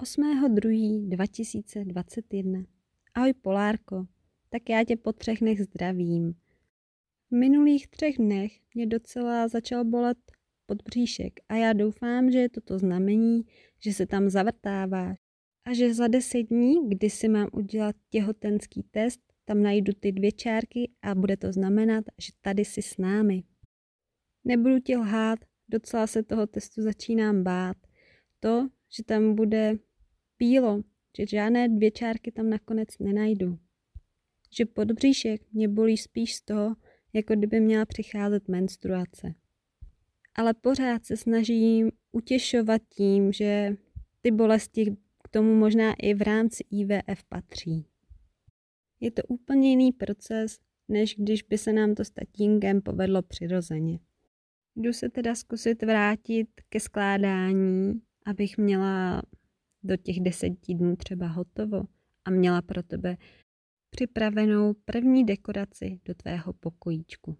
8.2.2021 Ahoj Polárko, tak já tě po třech dnech zdravím. V minulých třech dnech mě docela začal bolet podbříšek a já doufám, že je toto znamení, že se tam zavrtáváš a že za deset dní, kdy si mám udělat těhotenský test, tam najdu ty dvě čárky a bude to znamenat, že tady jsi s námi. Nebudu ti lhát, docela se toho testu začínám bát. To, že tam bude pílo, že žádné dvě čárky tam nakonec nenajdu. Že podbříšek mě bolí spíš z toho, jako kdyby měla přicházet menstruace. Ale pořád se snažím utěšovat tím, že ty bolesti k tomu možná i v rámci IVF patří. Je to úplně jiný proces, než když by se nám to s tatínkem povedlo přirozeně. Jdu se teda zkusit vrátit ke skládání, abych měla do těch deseti dnů třeba hotovo a měla pro tebe připravenou první dekoraci do tvého pokojíčku.